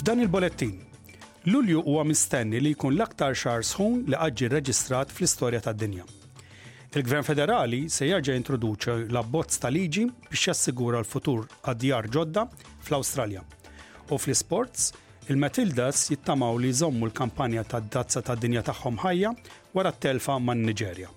F'dan il-Bolettin, Lulju huwa mistenni li jkun l-aktar xahar sħun li qatt ġie rreġistrat fl-istorja tad-dinja. Il-Gvern Federali se jerġa' jintroduċi l-abbozz ta' liġi biex jassigura l-futur għad-djar ġodda fl-Awstralja. U fl-isports, il-Matildas jittamaw li jżommu l-kampanja tad-dazza tad-dinja tagħhom ħajja wara t-telfa man-Niġerja.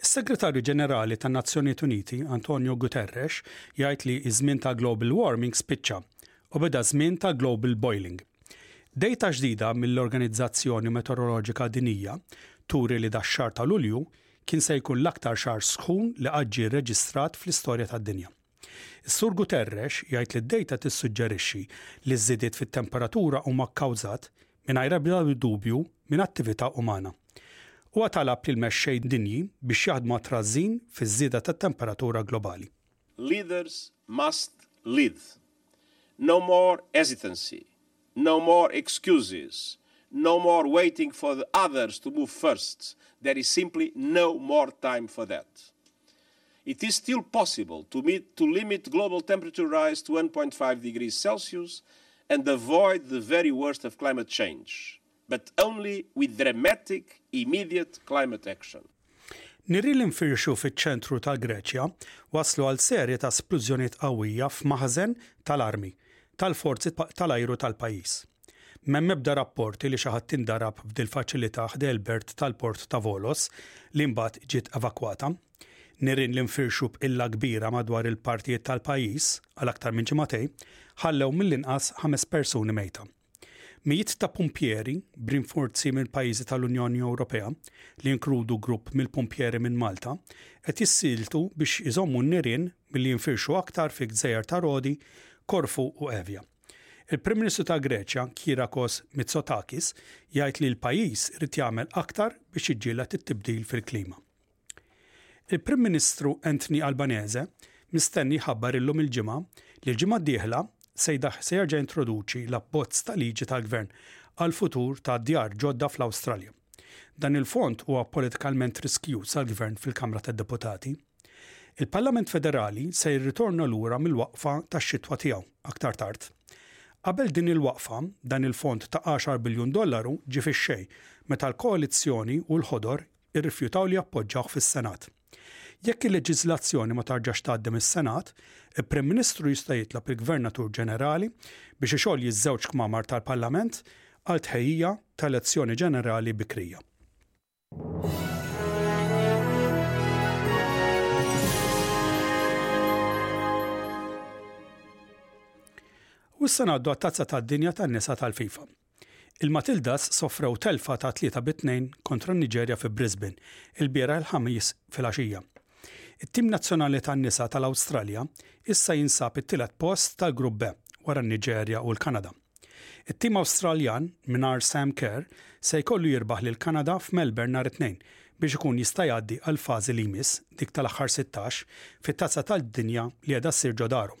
Is-Segretarju Ġenerali tan-Nazzjonijiet Uniti, Antonio Guterres, jgħid li ż-żmien ta' global warming spiċċa u beda żmien ta' global boiling. Dejta ġdida mill-Organizzazzjoni Meteoroloġika Dinjija turi li dax-xahar ta' Lulju kien se jkun l-aktar xahar sħun li qatt ġie rreġistrat fl-istorja tad-dinja. Is-Sur Guterres jgħid li d-dejta tissuġġerixxi li ż-żidiet fit-temperatura huma kkawżat, mingħajr ebda dubju, minn attività umana. Huwa talab lill-mexxej dinji biex jaħdmu għat-trażżin fiż-żieda tat-temperatura globali. Leaders must lead. No more hesitancy, no more excuses, no more waiting for the others to move first. There is simply no more time for that. It is still possible to, meet, to limit global temperature rise to 1.5 degrees Celsius and avoid the very worst of climate change. but only with dramatic immediate climate action. Nirien li nfirxu fiċ-ċentru tal-Greċja wasslu għal serje ta' splużjonijiet qawwija f'maħżen tal-armi tal-forzi tal-ajru tal-pajjiż. M'hemm ebda rapporti li xi ħadd indarab f'dil-faċilità ħdej il-bert tal-port ta' Volos li mbagħad ġiet evakwata. Nirien li nfirxu b'qilla kbira madwar il-partijiet tal-pajjiż għal aktar minn ġimagħtej ħallew mill-inqas ħames persuni mejta. Mijiet ta' pumpieri, b'rinforzi mill-pajjiżi tal-Unjoni Ewropea, li jinkludu grupp mill-pumpieri minn Malta, qed jissieltu biex iżommu n-nirien milli jinfirxu aktar fil-gżejjer ta' Rodi, Korfu u Evja. Il-Prim Ministru tal-Greċja, Kyrakos Mitsotakis, jgħid li l-pajjiż irid jagħmel aktar biex jiġġieled it-tibdil fil-klima. Il-Prim Ministru Anthony Albanese mistenni jħabbar illum il-Ġimgħa li l-ġimgħa d-dieħla se jerġa' jintroduċi l-abbozz ta' liġi tal-Gvern għall-futur ta' djar ġodda fl-Awstralja. Dan il-fond huwa politikalment riskjuż għall-Gvern fil-Kamra tad-Deputati. Il-Parlament Federali se jirritorna lura mill-waqfa tax-xitwa tiegħu aktar tard. Qabel din il-waqfa, dan il-fond ta' għaxar biljun dollaru ġie fix-xejn meta l-koalizzjoni u l-Ħodor irrifjutaw li jappoġġawh fis-Senat. Jekk il-leġiżlazzjoni ma tarġax tgħaddi mis-Senat, il-Prim Ministru jista' jitlob il-Gvernatur Ġenerali biex ixolji ż-żewġ kmamar tal-Parlament għal tħejjija ta' elezzjoni ġenerali bikrija. U s-Senat għat-Tazza tad-Dinja tan-Nisa tal-FIFA. Il-Matildas sofrew telfa ta' tlieta bi tnejn kontra n-Niġerja fi Brisbane ilbieraħ il-Ħamis filgħaxija. It-tim nazzjonali tan-nisa tal-Awstralja issa jinsab it-tielet post tal-Grupp B wara n-Niġerja u l-Kanada. It-tim Awstraljan mingħajr Sam Kerr se jkollu jirbaħ lill-Kanada f'Melbourne nhar it-Tnejn biex ikun jista' jgħaddi għall-fażi li jmiss, dik tal-aħħar sittax, fit-Tazza tad-Dinja li qiegħda ssir ġo darhom.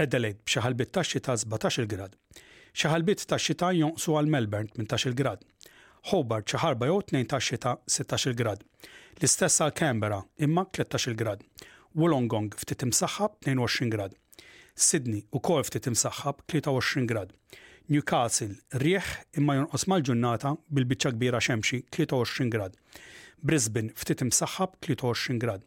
Adelaide b'xi ħalbiet tax-xita 17-il grad. Xi ħalbiet tax-xita jonqsu għal Melbourne 18-il grad. Hobart xi ħarba jew tnejn tax-xita 16-il grad. L-istess għal Canberra imma 13-il grad. Wollongong ftit imsaħħab 22 grad. Sydney ukoll ftit imsaħħab 23 grad. Newcastle riħ imma jonqos mal-ġurnata bil-biċċa kbira xemxi 23 grad. Brisbane ftit imsaħħab 23 grad.